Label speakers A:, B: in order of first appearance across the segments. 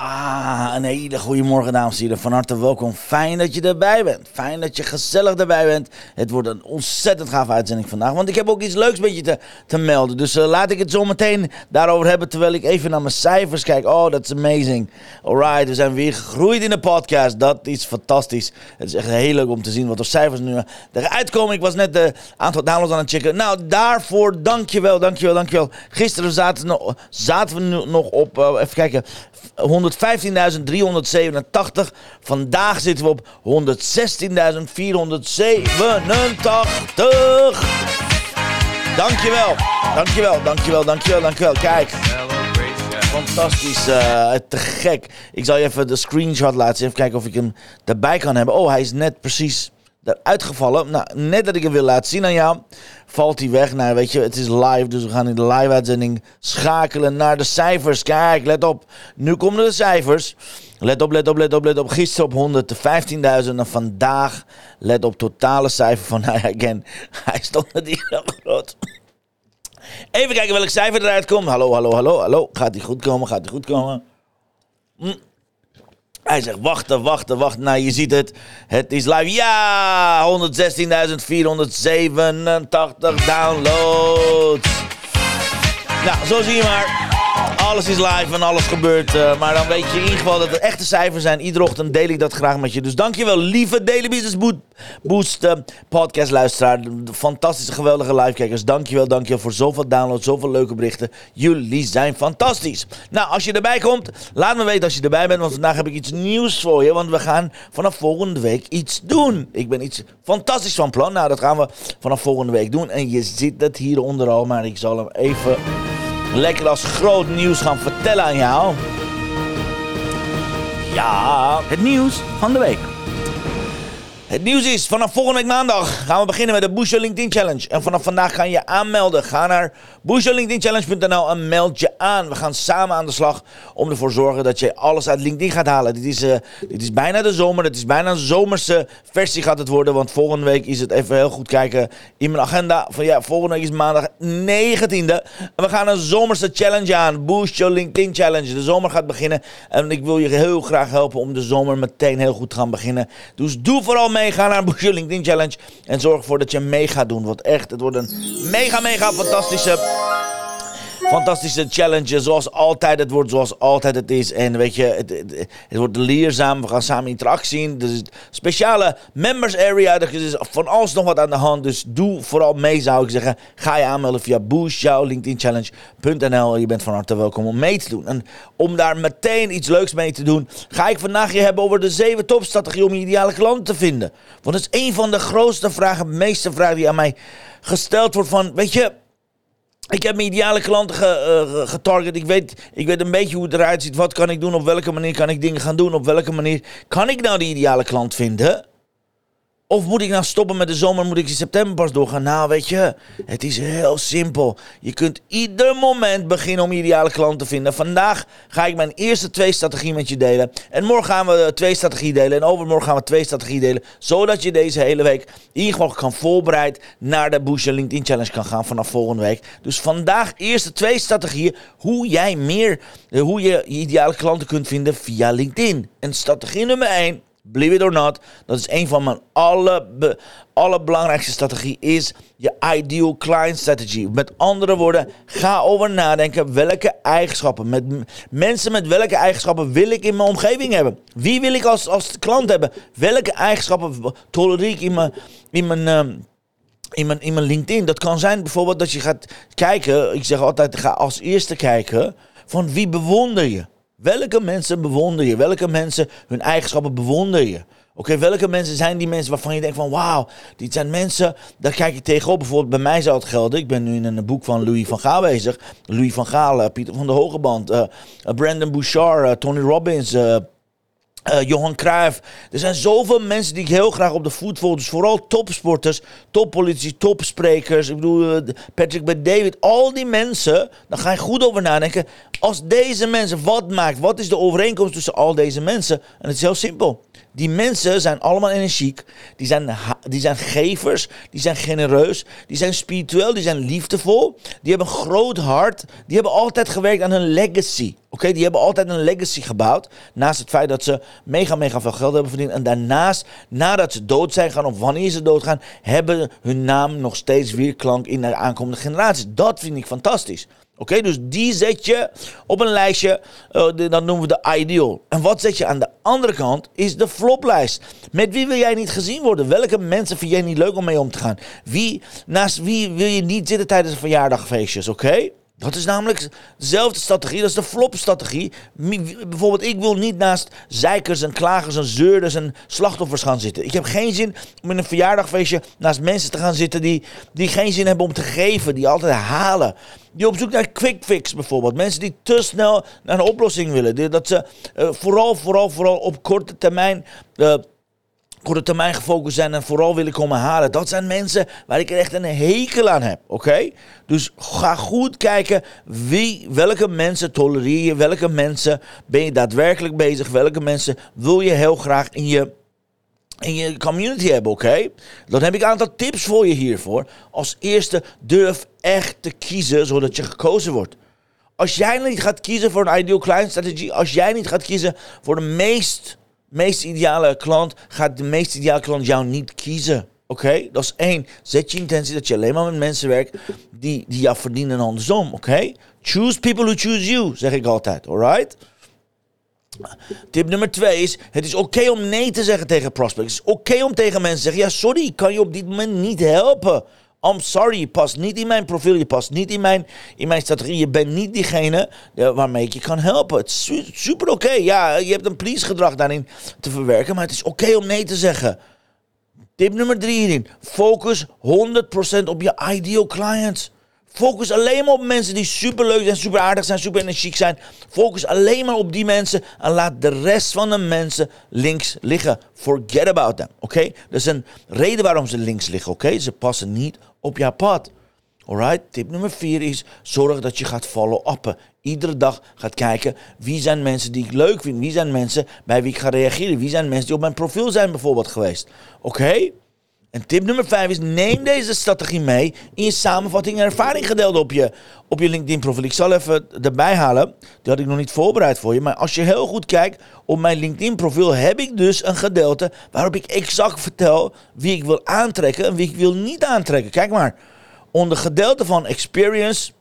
A: Ja, een hele goede morgen dames en heren. Van harte welkom. Fijn dat je erbij bent. Fijn dat je gezellig erbij bent. Het wordt een ontzettend gaaf uitzending vandaag. Want ik heb ook iets leuks met te, te melden. Dus uh, laat ik het zo meteen daarover hebben. Terwijl ik even naar mijn cijfers kijk. Oh, dat is amazing. Alright, we zijn weer gegroeid in de podcast. Dat is fantastisch. Het is echt heel leuk om te zien wat de cijfers nu eruit komen. Ik was net de aantal downloads aan het checken. Nou, daarvoor dankjewel, dankjewel, dankjel. Gisteren zaten, zaten we nog op, uh, even kijken, 115.387. Vandaag zitten we op 116.487. Dankjewel. Dankjewel, dankjewel, dankjewel, dankjewel. Kijk. Fantastisch, uh, te gek. Ik zal je even de screenshot laten zien. Even kijken of ik hem erbij kan hebben. Oh, hij is net precies eruit gevallen. Nou, net dat ik hem wil laten zien aan jou, valt hij weg. Nou, weet je, het is live, dus we gaan in de live-uitzending schakelen naar de cijfers. Kijk, let op. Nu komen de cijfers. Let op, let op, let op, let op. Gisteren op 115.000 en vandaag, let op, totale cijfer van, nou ja, again, hij stond net hier groot. Even kijken welk cijfer eruit komt. Hallo, hallo, hallo, hallo. Gaat hij goed komen? Gaat hij goed komen? Hm. Hij zegt wachten, wachten, wachten. Nou, je ziet het. Het is live. Ja, 116.487 downloads. Nou, zo zie je maar. Alles is live en alles gebeurt. Uh, maar dan weet je in ieder geval dat het echte cijfers zijn. Iedere ochtend deel ik dat graag met je. Dus dankjewel, lieve Daily Business Boost uh, podcast luisteraar. Fantastische, geweldige livekijkers. Dankjewel, dankjewel voor zoveel downloads, zoveel leuke berichten. Jullie zijn fantastisch. Nou, als je erbij komt, laat me weten als je erbij bent. Want vandaag heb ik iets nieuws voor je. Want we gaan vanaf volgende week iets doen. Ik ben iets fantastisch van plan. Nou, dat gaan we vanaf volgende week doen. En je ziet het hieronder al, maar ik zal hem even lekker als groot nieuws gaan vertellen aan jou. Ja, het nieuws van de week. Het nieuws is, vanaf volgende week maandag gaan we beginnen met de Your LinkedIn Challenge. En vanaf vandaag ga je aanmelden. Ga naar boostyourlinkedinchallenge.nl en meld je aan. We gaan samen aan de slag om ervoor te zorgen dat je alles uit LinkedIn gaat halen. Dit is, uh, dit is bijna de zomer. Het is bijna een zomerse versie gaat het worden. Want volgende week is het even heel goed kijken in mijn agenda. Van ja, volgende week is maandag 19e. En we gaan een zomerse challenge aan. Your LinkedIn Challenge. De zomer gaat beginnen. En ik wil je heel graag helpen om de zomer meteen heel goed te gaan beginnen. Dus doe vooral mee Ga naar Boost LinkedIn Challenge. En zorg ervoor dat je mee gaat doen. Want echt, het wordt een mega, mega fantastische fantastische challenge. Zoals altijd. Het wordt zoals altijd het is. En weet je, het, wordt leerzaam. We gaan samen interactie zien. Een speciale members area. Er is van alles nog wat aan de hand. Dus doe vooral mee, zou ik zeggen. Ga je aanmelden via boostjouwlinkedinchallenge.nl. Je bent van harte welkom om mee te doen. En om daar meteen iets leuks mee te doen, ga ik vandaag je hebben over de zeven topstrategieën om je ideale klant te vinden. Want het is een van de grootste vragen, meeste vragen die aan mij gesteld wordt van, weet je, ik heb mijn ideale klanten ge, uh, getarget. Ik weet, ik weet een beetje hoe het eruit ziet. Wat kan ik doen? Op welke manier kan ik dingen gaan doen? Op welke manier kan ik nou die ideale klant vinden? Of moet ik nou stoppen met de zomer? Moet ik in september pas doorgaan? Nou, weet je, het is heel simpel. Je kunt ieder moment beginnen om ideale klant te vinden. Vandaag ga ik mijn eerste twee strategieën met je delen. En morgen gaan we twee strategieën delen. En overmorgen gaan we twee strategieën delen. Zodat je deze hele week in ieder geval kan voorbereid naar de Boost LinkedIn Challenge kan gaan vanaf volgende week. Dus vandaag eerste twee strategieën hoe jij meer, hoe je je ideale klanten kunt vinden via LinkedIn. En strategie nummer 1 Believe it or not, dat is een van mijn alle, allerbelangrijkste strategie is je ideal client strategy. Met andere woorden, ga over nadenken welke eigenschappen, met mensen met welke eigenschappen wil ik in mijn omgeving hebben? Wie wil ik als, als klant hebben? Welke eigenschappen tolereer ik in mijn, in mijn ehm, in mijn, in mijn LinkedIn. Dat kan zijn bijvoorbeeld dat je gaat kijken. Ik zeg altijd, ga als eerste kijken van wie bewonder je. Welke mensen bewonder je? Welke mensen hun eigenschappen bewonder je? Oké, welke mensen zijn die mensen waarvan je denkt van wauw, dit zijn mensen, daar kijk ik tegenop. Bijvoorbeeld bij mij zou het gelden. Ik ben nu in een boek van Louis van Gaal bezig. Louis van Gaal, uh, Pieter van der Hogeband, uh, Brandon Bouchard, Tony Robbins, Johan Cruijff. Er zijn zoveel mensen die ik heel graag op de voet volg. Dus vooral topsporters, toppolitici, topsprekers. Ik bedoel, Patrick bij David. Al die mensen, daar ga je goed over nadenken. Als deze mensen, wat maakt? Wat is de overeenkomst tussen al deze mensen? En het is heel simpel. Die mensen zijn allemaal energiek. Die zijn, die zijn gevers. Die zijn genereus. Die zijn spiritueel. Die zijn liefdevol. Die hebben een groot hart. Die hebben altijd gewerkt aan hun legacy. Oké, die hebben altijd een legacy gebouwd. Naast het feit dat ze mega, mega veel geld hebben verdiend. En daarnaast, nadat ze dood zijn gaan of wanneer ze doodgaan, hebben hun naam nog steeds weerklank in de aankomende generaties. Dat vind ik fantastisch. Oké, dus die zet je op een lijstje, uh, dat noemen we de ideal. En wat zet je aan de andere kant is de floplijst. Met wie wil jij niet gezien worden? Welke mensen vind jij niet leuk om mee om te gaan? Wie, naast wie wil je niet zitten tijdens een verjaardagfeestjes, oké? Dat is namelijk dezelfde strategie, dat is de flop-strategie. Bijvoorbeeld, ik wil niet naast zeikers en klagers en zeurders en slachtoffers gaan zitten. Ik heb geen zin om in een verjaardagfeestje naast mensen te gaan zitten die, die geen zin hebben om te geven, die altijd halen. Die op zoek naar quick fix bijvoorbeeld. Mensen die te snel naar een oplossing willen. Dat ze uh, vooral, vooral, vooral op korte termijn... Uh, korte termijn gefocust zijn en vooral willen komen halen. Dat zijn mensen waar ik echt een hekel aan heb, oké? Dus ga goed kijken wie, welke mensen tolereer je, welke mensen ben je daadwerkelijk bezig, welke mensen wil je heel graag in je, in je community hebben, oké? Dan heb ik een aantal tips voor je hiervoor. Als eerste, durf echt te kiezen zodat je gekozen wordt. Als jij niet gaat kiezen voor een ideal client strategie, als jij niet gaat kiezen voor de meest meest ideale klant gaat de meest ideale klant jou niet kiezen. Oké, dat is één. Zet je intentie dat je alleen maar met mensen werkt die, die jou verdienen en andersom. Oké, choose people who choose you, zeg ik altijd. Alright? Tip nummer twee is: het is oké om nee te zeggen tegen prospects. Het is oké om tegen mensen te zeggen: ja, sorry, ik kan je op dit moment niet helpen. I'm sorry, je past niet in mijn profiel, je past niet in mijn, in mijn strategie. Je bent niet diegene waarmee ik je kan helpen. Het is super oké. Ja, je hebt een please gedrag daarin te verwerken, maar het is oké om nee te zeggen. Tip nummer drie hierin. Focus 100% op je ideal clients. Focus alleen maar op mensen die super leuk zijn, super aardig zijn, super energiek zijn. Focus alleen maar op die mensen en laat de rest van de mensen links liggen. Forget about them, oké? Okay? Is een reden waarom ze links liggen, oké? Ze passen niet op jouw pad. Alright, tip nummer vier is zorg dat je gaat follow-uppen. Iedere dag gaat kijken wie zijn mensen die ik leuk vind. Wie zijn mensen bij wie ik ga reageren. Wie zijn mensen die op mijn profiel zijn bijvoorbeeld geweest. Oké? En tip nummer 5 is: neem deze strategie mee in je samenvatting en ervaring gedeeld op je, op je LinkedIn profiel. Ik zal even erbij halen. Die had ik nog niet voorbereid voor je. Maar als je heel goed kijkt op mijn LinkedIn profiel, heb ik dus een gedeelte waarop ik exact vertel wie ik wil aantrekken en wie ik wil niet aantrekken. Kijk maar. Onder gedeelte van experience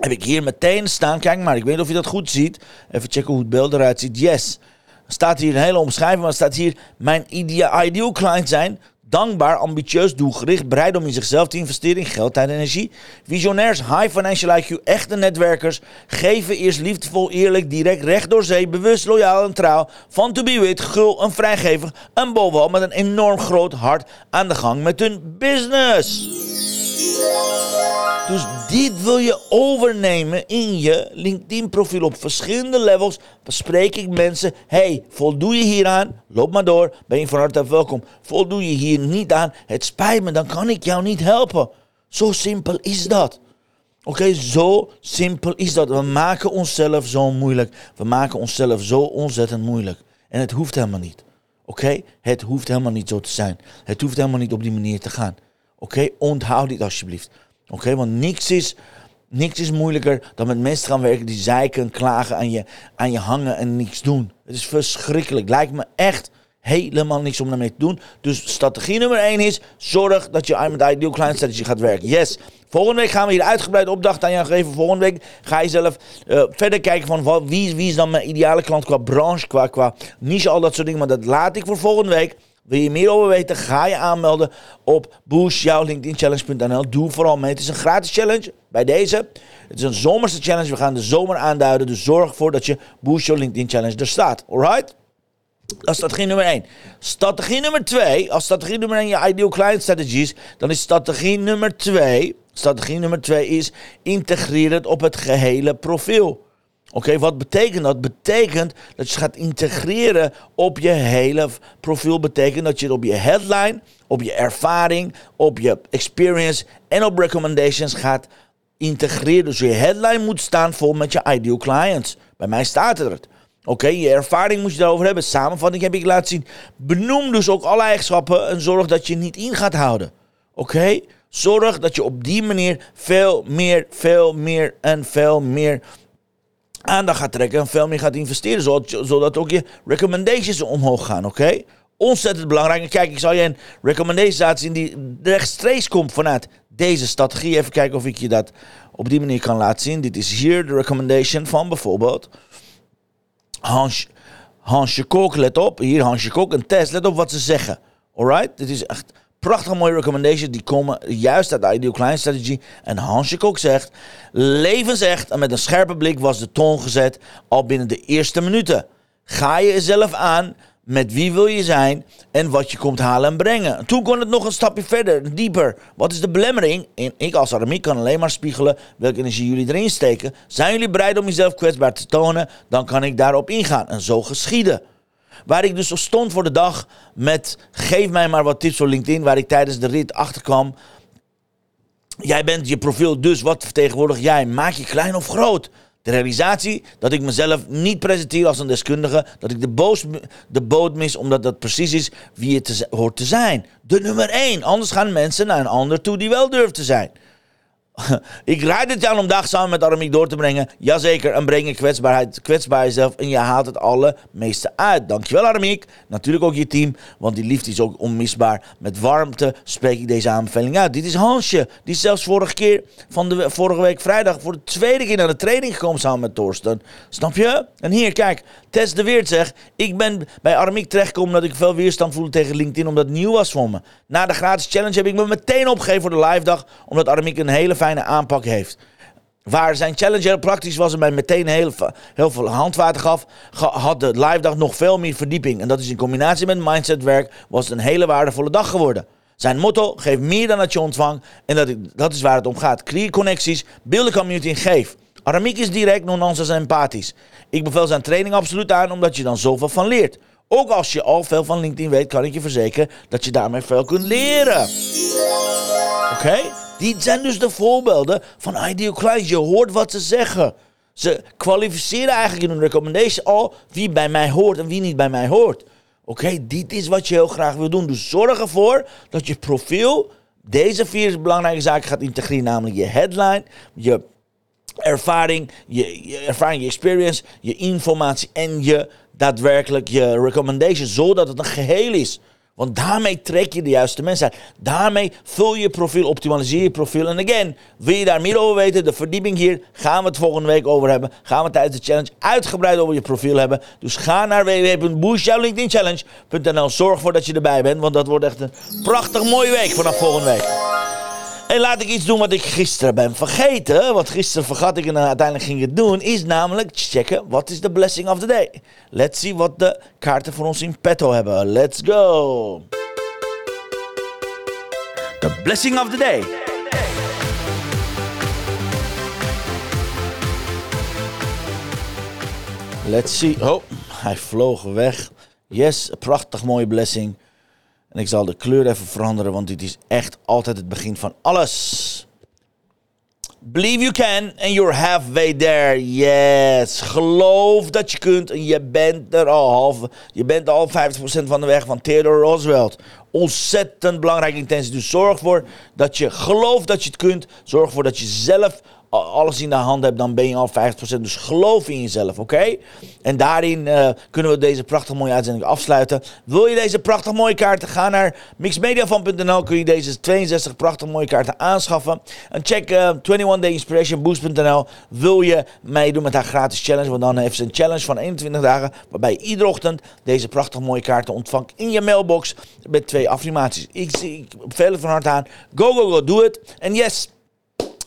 A: heb ik hier meteen staan. Kijk maar, ik weet niet of je dat goed ziet. Even checken hoe het beeld eruit ziet. Yes. Staat hier een hele omschrijving, maar staat hier mijn ideal client zijn dankbaar, ambitieus, doelgericht, bereid om in zichzelf te investeren in geld, tijd en energie. Visionairs, high financial IQ, echte netwerkers, geven eerst liefdevol, eerlijk, direct, recht door zee, bewust, loyaal en trouw, van to be with, gul en vrijgevig en bovenal met een enorm groot hart aan de gang met hun business. Dus dit wil je overnemen in je LinkedIn-profiel. Op verschillende levels bespreek ik mensen. Hey, voldoe je hieraan? Loop maar door. Ben je van harte welkom. Voldoe je hier niet aan? Het spijt me, dan kan ik jou niet helpen. Zo simpel is dat. Oké, zo simpel is dat. We maken onszelf zo moeilijk. We maken onszelf zo ontzettend moeilijk. En het hoeft helemaal niet. Oké, het hoeft helemaal niet zo te zijn. Het hoeft helemaal niet op die manier te gaan. Oké, onthoud dit alsjeblieft. Oké, want niks is, niks is moeilijker dan met mensen gaan werken die zeiken, klagen aan je, aan je hangen en niks doen. Het is verschrikkelijk. Lijkt me echt helemaal niks om daarmee te doen. Dus strategie nummer 1 is: zorg dat je met Ideal Client Strategy gaat werken. Yes. Volgende week gaan we hier uitgebreid opdracht aan jou geven. Volgende week ga je zelf uh, verder kijken van wat, wie, wie is dan mijn ideale klant qua branche, qua, qua niche, al dat soort dingen. Maar dat laat ik voor volgende week. Wil je meer over weten? Ga je aanmelden op boostjouwlinkedinchallenge.nl. Doe vooral mee. Het is een gratis challenge bij deze. Het is een zomerse challenge. We gaan de zomer aanduiden. Dus zorg ervoor dat je Boost Your LinkedIn Challenge er staat. Alright? Dat is strategie nummer 1. Strategie nummer 2, als strategie nummer 1 je ideal client strategies, dan is strategie nummer 2, strategie nummer 2 is integreer het op het gehele profiel. Oké, wat betekent dat? Betekent dat je gaat integreren op je hele profiel. Betekent dat je op je headline, op je ervaring, op je experience en op recommendations gaat integreren. Dus je headline moet staan vol met je ideal clients. Bij mij staat het. Oké, je ervaring moet je daarover hebben. Samenvatting heb ik laten zien. Benoem dus ook alle eigenschappen en zorg dat je niet in gaat houden. Oké? Zorg dat je op die manier veel meer, veel meer en veel meer aandacht gaat trekken en veel meer gaat investeren. Zodat, zodat ook je recommendations omhoog gaan. Oké? Ontzettend belangrijk. En kijk, ik zal je een recommendation zien die rechtstreeks komt vanuit deze strategie. Even kijken of ik je dat op die manier kan laten zien. Dit is hier de recommendation van bijvoorbeeld Hans, Hansje Kok. Let op, hier Hansje Kok, een test. Let op wat ze zeggen. Alright? Dit is echt prachtig mooie recommendations. Die komen juist uit de Ideal Client Strategy. En Hansje Kok zegt, levensecht en met een scherpe blik was de toon gezet al binnen de eerste minuten. Ga je jezelf aan met wie wil je zijn en wat je komt halen en brengen. Toen kon het nog een stapje verder, dieper. Wat is de belemmering? En ik als Aramiek kan alleen maar spiegelen welke energie jullie erin steken. Zijn jullie bereid om jezelf kwetsbaar te tonen? Dan kan ik daarop ingaan. En zo geschieden. Waar ik dus stond voor de dag met geef mij maar wat tips op LinkedIn, waar ik tijdens de rit achterkwam. Jij bent je profiel, dus wat vertegenwoordig jij? Maak je klein of groot? De realisatie dat ik mezelf niet presenteer als een deskundige. Dat ik de, boos, de boot mis omdat dat precies is wie het hoort te zijn. De nummer één. Anders gaan mensen naar een ander toe die wel durft te zijn. ik rijd het jaar om dag samen met Aramiek door te brengen. Jazeker, en breng je kwetsbaarheid, kwetsbaar jezelf en je haalt het allermeeste uit. Dankjewel Aramiek. Natuurlijk ook je team, want die liefde is ook onmisbaar. Met warmte spreek ik deze aanbeveling uit. Dit is Hansje, die zelfs vorige keer van de vorige week vrijdag voor de tweede keer naar de training gekomen samen met Torsten. Snap je? En hier, kijk, Tess de Weert zegt, ik ben bij Aramiek terechtgekomen omdat ik veel weerstand voelde tegen LinkedIn omdat het nieuw was voor me. Na de gratis challenge heb ik me meteen opgegeven voor de live dag, omdat Aramiek een hele fijne aanpak heeft. Waar zijn challenge heel praktisch was en mij meteen heel, veel handwater gaf, had de live dag nog veel meer verdieping. En dat is in combinatie met mindsetwerk, was het een hele waardevolle dag geworden. Zijn motto, geef meer dan dat je ontvangt. En dat, dat is waar het om gaat. Creëer connecties, beeld community en geef. Aramiek is direct, non-nonsense en empathisch. Ik bevel zijn training absoluut aan, omdat je dan zoveel van leert. Ook als je al veel van LinkedIn weet, kan ik je verzekeren dat je daarmee veel kunt leren. Oké? Die zijn dus de voorbeelden van Ideal Clients. Je hoort wat ze zeggen. Ze kwalificeren eigenlijk in hun recommendation al wie bij mij hoort en wie niet bij mij hoort. Oké, dit is wat je heel graag wil doen. Dus zorg ervoor dat je profiel deze vier belangrijke zaken gaat integreren. Namelijk je headline, je ervaring, je, ervaring, je experience, je informatie en je daadwerkelijk je recommendation. Zodat het een geheel is. Want daarmee trek je de juiste mensen uit. Daarmee vul je profiel, optimaliseer je profiel. En again, wil je daar meer over weten? De verdieping hier gaan we het volgende week over hebben. Gaan we tijdens de challenge uitgebreid over je profiel hebben. Dus ga naar www.boostjouwlinkedinchallenge.nl. Zorg ervoor dat je erbij bent, want dat wordt echt een prachtig mooie week vanaf volgende week. En laat ik iets doen wat ik gisteren ben vergeten. Want gisteren vergat ik en uiteindelijk ging het doen. Is namelijk checken wat is de blessing of the day. Let's see wat de kaarten voor ons in petto hebben. Let's go. The blessing of the day. Let's see. Oh, hij vloog weg. Yes, prachtig mooie blessing. En ik zal de kleur even veranderen, want dit is echt altijd het begin van alles. Believe you can and you're halfway there. Yes. Geloof dat je kunt en je bent er al half. Je bent al 50% van de weg van Theodore Roosevelt. Ontzettend belangrijke intentie. Dus zorg ervoor dat je gelooft dat je het kunt. Zorg ervoor dat je zelf alles in de hand hebt, dan ben je al 50%. Dus geloof in jezelf, oké? En daarin uh, kunnen we deze prachtig mooie uitzending afsluiten. Wil je deze prachtig mooie kaarten? Ga naar mixmediafan.nl. Kun je deze 62 prachtig mooie kaarten aanschaffen. En check uh, eh, 21dayinspirationboost.nl. Wil je meedoen met haar gratis challenge? Want dan heeft ze een challenge van 21 dagen. Waarbij iedere ochtend deze prachtig mooie kaarten ontvangt in je mailbox. Met twee affirmaties. Ik, beveel het van harte aan. Go, go, go, doe het. En yes,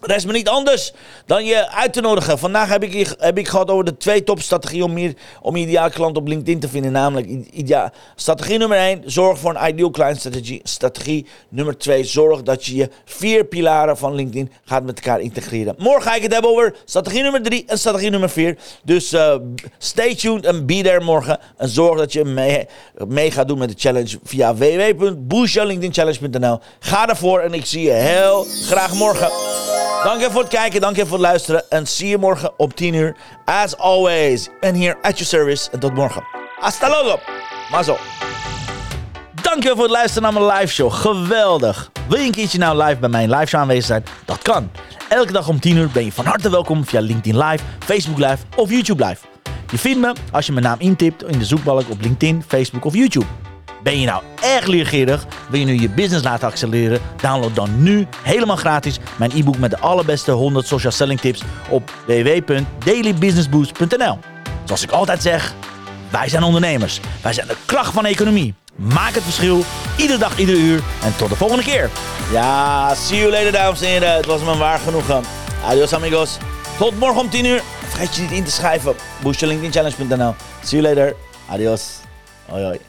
A: Rest me niet anders dan je uit te nodigen. Vandaag heb ik, heb ik gehad over de twee topstrategieën om, meer, om ideale klant op LinkedIn te vinden. Namelijk, strategie nummer 1, zorg voor een ideal client strategie. Strategie nummer 2, zorg dat je je vier pilaren van LinkedIn gaat met elkaar integreren. Morgen ga ik het hebben over strategie nummer 3 en strategie nummer 4. Dus uh, stay tuned en be there morgen. En zorg dat je mee, mee gaat doen met de challenge via www.boostyourlinkedinchallenge.nl. Ga ervoor en ik zie je heel graag morgen. Dank je voor het kijken, dank je voor het luisteren. En zie je morgen om 10 uur. As always, ben hier at your service. En tot morgen. Hasta luego. Mazo. Dank je voor het luisteren naar mijn live show. Geweldig. Wil je een keertje nou live bij mijn live show aanwezig zijn? Dat kan. Elke dag om 10 uur ben je van harte welkom via LinkedIn Live, Facebook Live of YouTube Live. Je vindt me als je mijn naam intipt in de zoekbalk op LinkedIn, Facebook of YouTube. Ben je nou erg leergierig? Wil je nu je business laten accelereren? Download dan nu helemaal gratis mijn e-book met de allerbeste 100 social selling tips op www.dailybusinessboost.nl. Zoals ik altijd zeg, wij zijn ondernemers. Wij zijn de kracht van de economie. Maak het verschil, iedere dag, iedere uur. En tot de volgende keer. Ja, see you later, dames en heren. Het was me waar genoegen. Adios, amigos. Tot morgen om 10 uur. Vergeet je niet in te schrijven. boostyourlinkedinchallenge.nl See you later. Adios. Hoi, hoi.